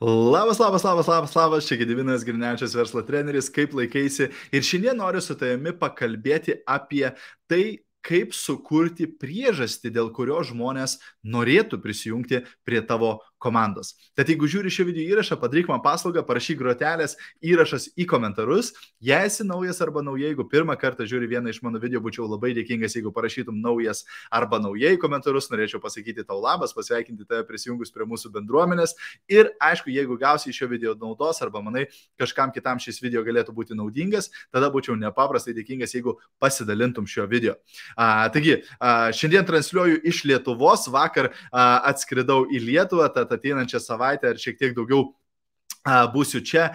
Labas, labas, labas, labas, labas, čia Gedivinas Girnečias verslo treneris, kaip laikaisi. Ir šiandien noriu su tavimi pakalbėti apie tai, kaip sukurti priežastį, dėl kurio žmonės norėtų prisijungti prie tavo komandos. Tad jeigu žiūri šį video įrašą, padaryk man paslaugą, parašyk grotelės įrašas į komentarus. Jei esi naujas arba nauja, jeigu pirmą kartą žiūri vieną iš mano video, būčiau labai dėkingas, jeigu parašytum naujas arba naujai komentarus, norėčiau pasakyti tau labas, pasveikinti tave prisijungus prie mūsų bendruomenės. Ir aišku, jeigu gausi šio video naudos arba manai, kažkam kitam šis video galėtų būti naudingas, tada būčiau nepaprastai dėkingas, jeigu pasidalintum šio video. A, taigi, a, šiandien transliuoju iš Lietuvos, vakar a, atskridau į Lietuvą, tad kad ateinančią savaitę ar šiek tiek daugiau būsiu čia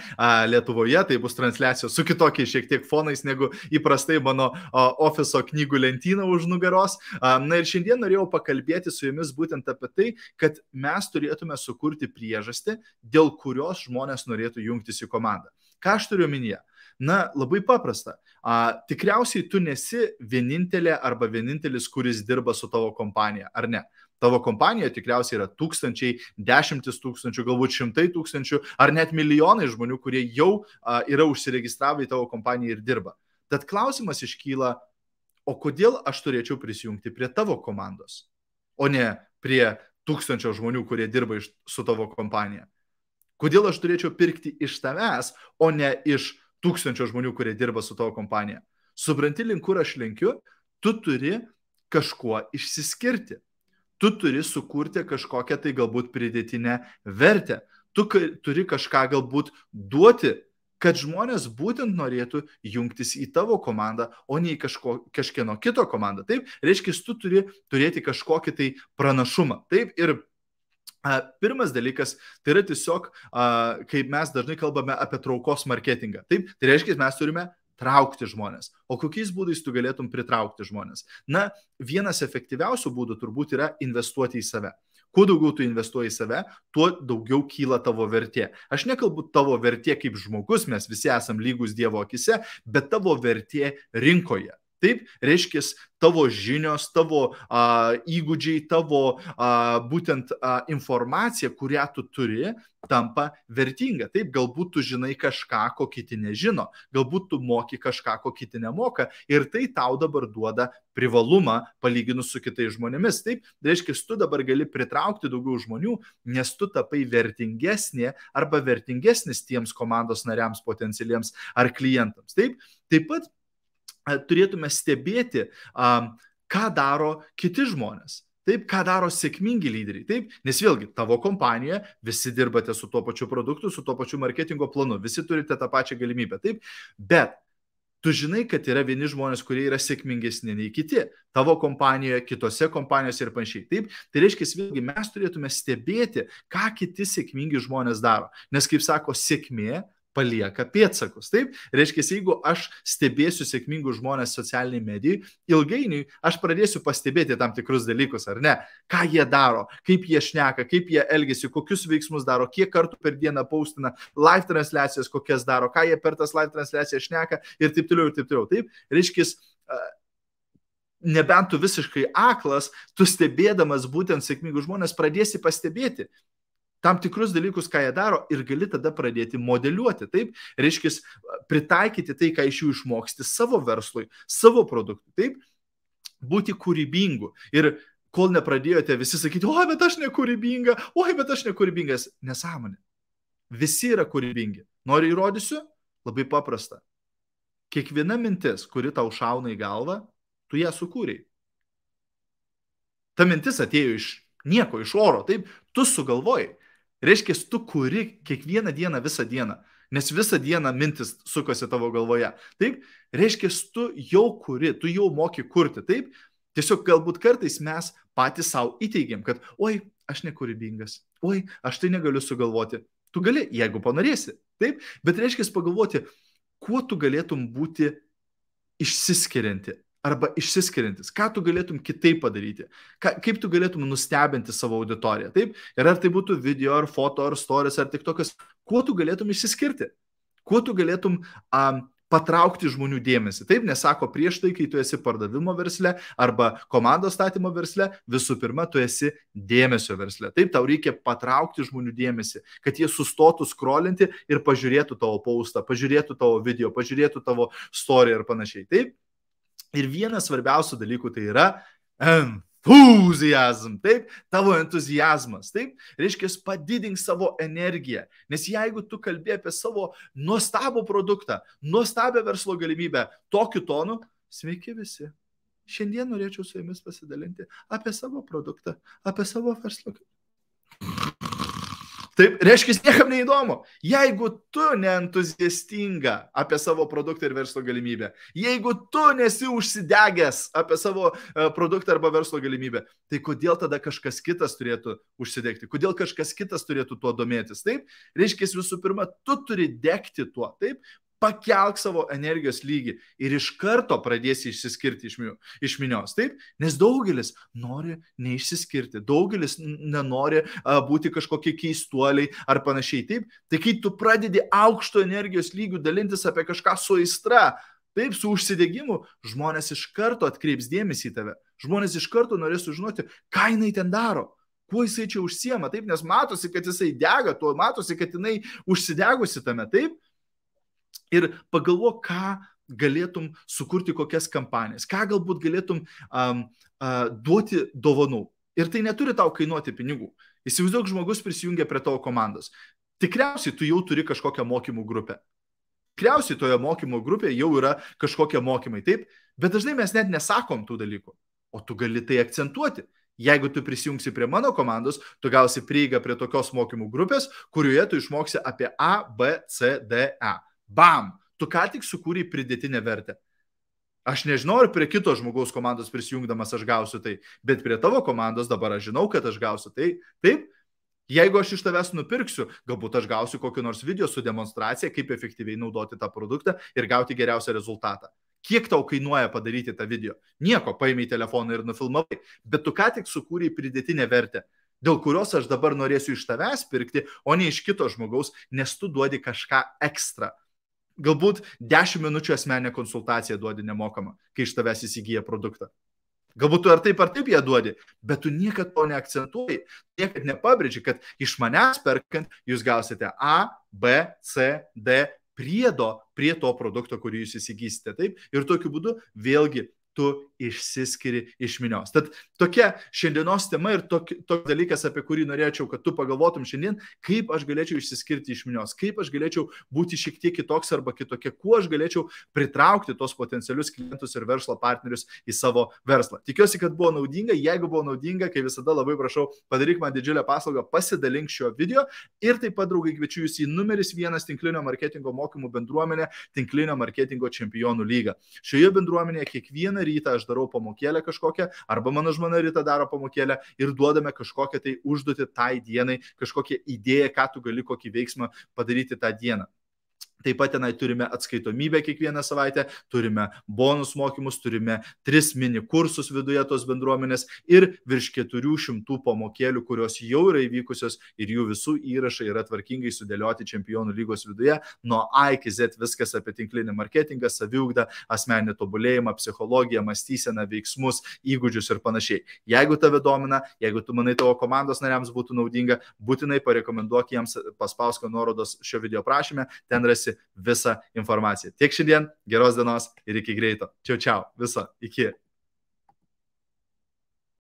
Lietuvoje, tai bus transliacijos su kitokiais šiek tiek fonais negu įprastai mano ofiso knygų lentyna už nugaros. Na ir šiandien norėjau pakalbėti su jumis būtent apie tai, kad mes turėtume sukurti priežastį, dėl kurios žmonės norėtų jungtis į komandą. Ką aš turiu omenyje? Na, labai paprasta. A, tikriausiai tu nesi vienintelė arba vienintelis, kuris dirba su tavo kompanija, ar ne? Tavo kompanijoje tikriausiai yra tūkstančiai, dešimtis tūkstančių, galbūt šimtai tūkstančių ar net milijonai žmonių, kurie jau a, yra užsiregistravę į tavo kompaniją ir dirba. Tad klausimas iškyla, o kodėl aš turėčiau prisijungti prie tavo komandos, o ne prie tūkstančio žmonių, kurie dirba iš, su tavo kompanija? Kodėl aš turėčiau pirkti iš tavęs, o ne iš tūkstančio žmonių, kurie dirba su tavo kompanija? Supranti, link kur aš linkiu, tu turi kažkuo išsiskirti tu turi sukurti kažkokią tai galbūt pridėtinę vertę. Tu turi kažką galbūt duoti, kad žmonės būtent norėtų jungtis į tavo komandą, o ne į kažko, kažkieno kito komandą. Taip, reiškia, tu turi turėti kažkokį tai pranašumą. Taip, ir pirmas dalykas, tai yra tiesiog, kaip mes dažnai kalbame apie traukos marketingą. Taip, tai reiškia, mes turime traukti žmonės. O kokiais būdais tu galėtum pritraukti žmonės? Na, vienas efektyviausių būdų turbūt yra investuoti į save. Kuo daugiau tu investuoji į save, tuo daugiau kyla tavo vertė. Aš nekalbu tavo vertė kaip žmogus, mes visi esame lygus Dievo akise, bet tavo vertė rinkoje. Taip, reiškia, tavo žinios, tavo a, įgūdžiai, tavo a, būtent a, informacija, kurią tu turi, tampa vertinga. Taip, galbūt tu žinai kažką, ko kiti nežino, galbūt tu moki kažką, ko kiti nemoka ir tai tau dabar duoda privalumą palyginus su kitais žmonėmis. Taip, reiškia, tu dabar gali pritraukti daugiau žmonių, nes tu tapai vertingesnė arba vertingesnis tiems komandos nariams potencialiems ar klientams. Taip, taip pat turėtume stebėti, ką daro kiti žmonės. Taip, ką daro sėkmingi lyderiai. Taip, nes vėlgi, tavo kompanijoje visi dirbate su tuo pačiu produktu, su tuo pačiu marketingo planu, visi turite tą pačią galimybę. Taip, bet tu žinai, kad yra vieni žmonės, kurie yra sėkmingesni nei kiti. Tavo kompanijoje, kitose kompanijose ir panašiai. Taip, tai reiškia, vėlgi mes turėtume stebėti, ką kiti sėkmingi žmonės daro. Nes, kaip sako, sėkmė palieka pėtsakus. Taip, reiškia, jeigu aš stebėsiu sėkmingus žmonės socialiniai medijai, ilgainiui aš pradėsiu pastebėti tam tikrus dalykus, ar ne? Ką jie daro, kaip jie šneka, kaip jie elgesi, kokius veiksmus daro, kiek kartų per dieną paustina, live transliacijas kokias daro, ką jie per tas live transliacijas šneka ir taip toliau, ir taip toliau. Taip, reiškia, nebent tu visiškai aklas, tu stebėdamas būtent sėkmingus žmonės pradėsi pastebėti, tam tikrus dalykus, ką jie daro ir gali tada pradėti modeliuoti. Taip, reiškia, pritaikyti tai, ką iš jų išmoksti savo verslui, savo produktui. Taip, būti kūrybingu. Ir kol nepradėjote visi sakyti, oi, bet aš nekūrybinga, oi, bet aš nekūrybingas, nesąmonė. Visi yra kūrybingi. Noriu įrodysiu? Labai paprasta. Kiekviena mintis, kuri tau šauna į galvą, tu ją sukūrėjai. Ta mintis atėjo iš nieko, iš oro, taip, tu sugalvojai. Reiškia, tu kuri kiekvieną dieną, visą dieną, nes visą dieną mintis sukasi tavo galvoje. Taip, reiškia, tu jau kuri, tu jau moki kurti. Taip, tiesiog galbūt kartais mes patys savo įteigiam, kad, oi, aš nekūrybingas, oi, aš tai negaliu sugalvoti. Tu gali, jeigu panorėsi. Taip, bet reiškia pagalvoti, kuo tu galėtum būti išsiskirianti arba išsiskiriantis, ką tu galėtum kitaip padaryti, ką, kaip tu galėtum nustebinti savo auditoriją. Taip, ir ar tai būtų video, ar foto, ar stories, ar tik tokias, kuo tu galėtum išsiskirti, kuo tu galėtum um, patraukti žmonių dėmesį. Taip, nesako prieš tai, kai tu esi pardavimo versle arba komandos statymo versle, visų pirma, tu esi dėmesio versle. Taip, tau reikia patraukti žmonių dėmesį, kad jie sustotų skrolinti ir pažiūrėtų tavo paustą, pažiūrėtų tavo video, pažiūrėtų tavo story ir panašiai. Taip. Ir vienas svarbiausių dalykų tai yra enthusiasm, taip, tavo entuzijazmas, taip, reiškia, padidink savo energiją, nes jeigu tu kalbė apie savo nuostabų produktą, nuostabią verslo galimybę tokiu tonu, sveiki visi. Šiandien norėčiau su jumis pasidalinti apie savo produktą, apie savo verslą. Taip, reiškia, niekam neįdomu. Jeigu tu neentuziastinga apie savo produktą ir verslo galimybę, jeigu tu nesi užsidegęs apie savo e, produktą arba verslo galimybę, tai kodėl tada kažkas kitas turėtų užsidegti? Kodėl kažkas kitas turėtų tuo domėtis? Taip, reiškia, visų pirma, tu turi degti tuo. Taip, pakelk savo energijos lygį ir iš karto pradėsi išsiskirti iš, minios, iš minios. Taip, nes daugelis nori neišsiskirti, daugelis nenori a, būti kažkokie keistuoliai ar panašiai. Taip, tai kai tu pradedi aukšto energijos lygių dalintis apie kažką su aistra, taip, su užsidegimu, žmonės iš karto atkreips dėmesį į tave. Žmonės iš karto norės sužinoti, ką jinai ten daro kuo jisai čia užsiema, taip, nes matosi, kad jisai dega, tuo matosi, kad jinai užsidegusi tame, taip, ir pagalvok, ką galėtum sukurti kokias kampanijas, ką galbūt galėtum um, uh, duoti dovanų. Ir tai neturi tau kainuoti pinigų. Įsivaizduok, žmogus prisijungia prie tavo komandos. Tikriausiai tu jau turi kažkokią mokymų grupę. Tikriausiai toje mokymo grupėje jau yra kažkokie mokymai, taip, bet dažnai mes net nesakom tų dalykų, o tu gali tai akcentuoti. Jeigu tu prisijungsi prie mano komandos, tu gausi prieigą prie tokios mokymų grupės, kurioje tu išmoksi apie A, B, C, D, E. Bam! Tu ką tik sukūrei pridėtinę vertę. Aš nežinau, ar prie kito žmogaus komandos prisijungdamas aš gausiu tai, bet prie tavo komandos dabar aš žinau, kad aš gausiu tai. Taip, jeigu aš iš tavęs nupirksiu, galbūt aš gausiu kokį nors video su demonstracija, kaip efektyviai naudoti tą produktą ir gauti geriausią rezultatą. Kiek tau kainuoja padaryti tą video? Nieko, paėmė telefoną ir nufilmavai, bet tu ką tik sukūrei pridėtinę vertę dėl kurios aš dabar norėsiu iš tavęs pirkti, o ne iš kito žmogaus, nes tu duodi kažką ekstra. Galbūt 10 minučių asmenę konsultaciją duodi nemokamą, kai iš tavęs įsigyja produktą. Galbūt tu ar taip ar taip ją duodi, bet tu niekada to neakcentuoji, niekada nepabrėži, kad iš manęs perkant jūs gausite A, B, C, D priedo prie to produkto, kurį jūs įsigysite. Taip? Ir tokiu būdu vėlgi tu išsiskiri iš minios. Tad tokia šiandienos tema ir toks tok dalykas, apie kurį norėčiau, kad tu pagalvotum šiandien, kaip aš galėčiau išsiskirti iš minios, kaip aš galėčiau būti šiek tiek kitoks arba kitokia, kuo aš galėčiau pritraukti tos potencialius klientus ir verslo partnerius į savo verslą. Tikiuosi, kad buvo naudinga, jeigu buvo naudinga, kai visada labai prašau, padaryk man didžiulę paslaugą, pasidalink šio video ir taip pat, draugai, kviečiu jūs į numeris vienas tinklinio marketingo mokymų bendruomenę, tinklinio marketingo čempionų lygą. Šioje bendruomenėje kiekvieną rytą aš darau pamokėlę kažkokią, arba mano žmona rytą daro pamokėlę ir duodame kažkokią tai užduotį tai dienai, kažkokią idėją, ką tu gali kokį veiksmą padaryti tą dieną. Taip pat tenai turime atskaitomybę kiekvieną savaitę, turime bonus mokymus, turime tris mini kursus viduje tos bendruomenės ir virš 400 pamokėlių, kurios jau yra įvykusios ir jų visų įrašai yra tvarkingai sudėlioti čempionų lygos viduje. Nuo A iki Z viskas apie tinklinį marketingą, saviugdą, asmeninį tobulėjimą, psichologiją, mąstyseną, veiksmus, įgūdžius ir panašiai. Jeigu tave domina, jeigu tu manai tavo komandos nariams būtų naudinga, būtinai parekomenduok jiems paspausk nuorodos šio video prašymę, ten rasi visą informaciją. Tiek šiandien, geros dienos ir iki greito. Čiau, čiau, viso, iki.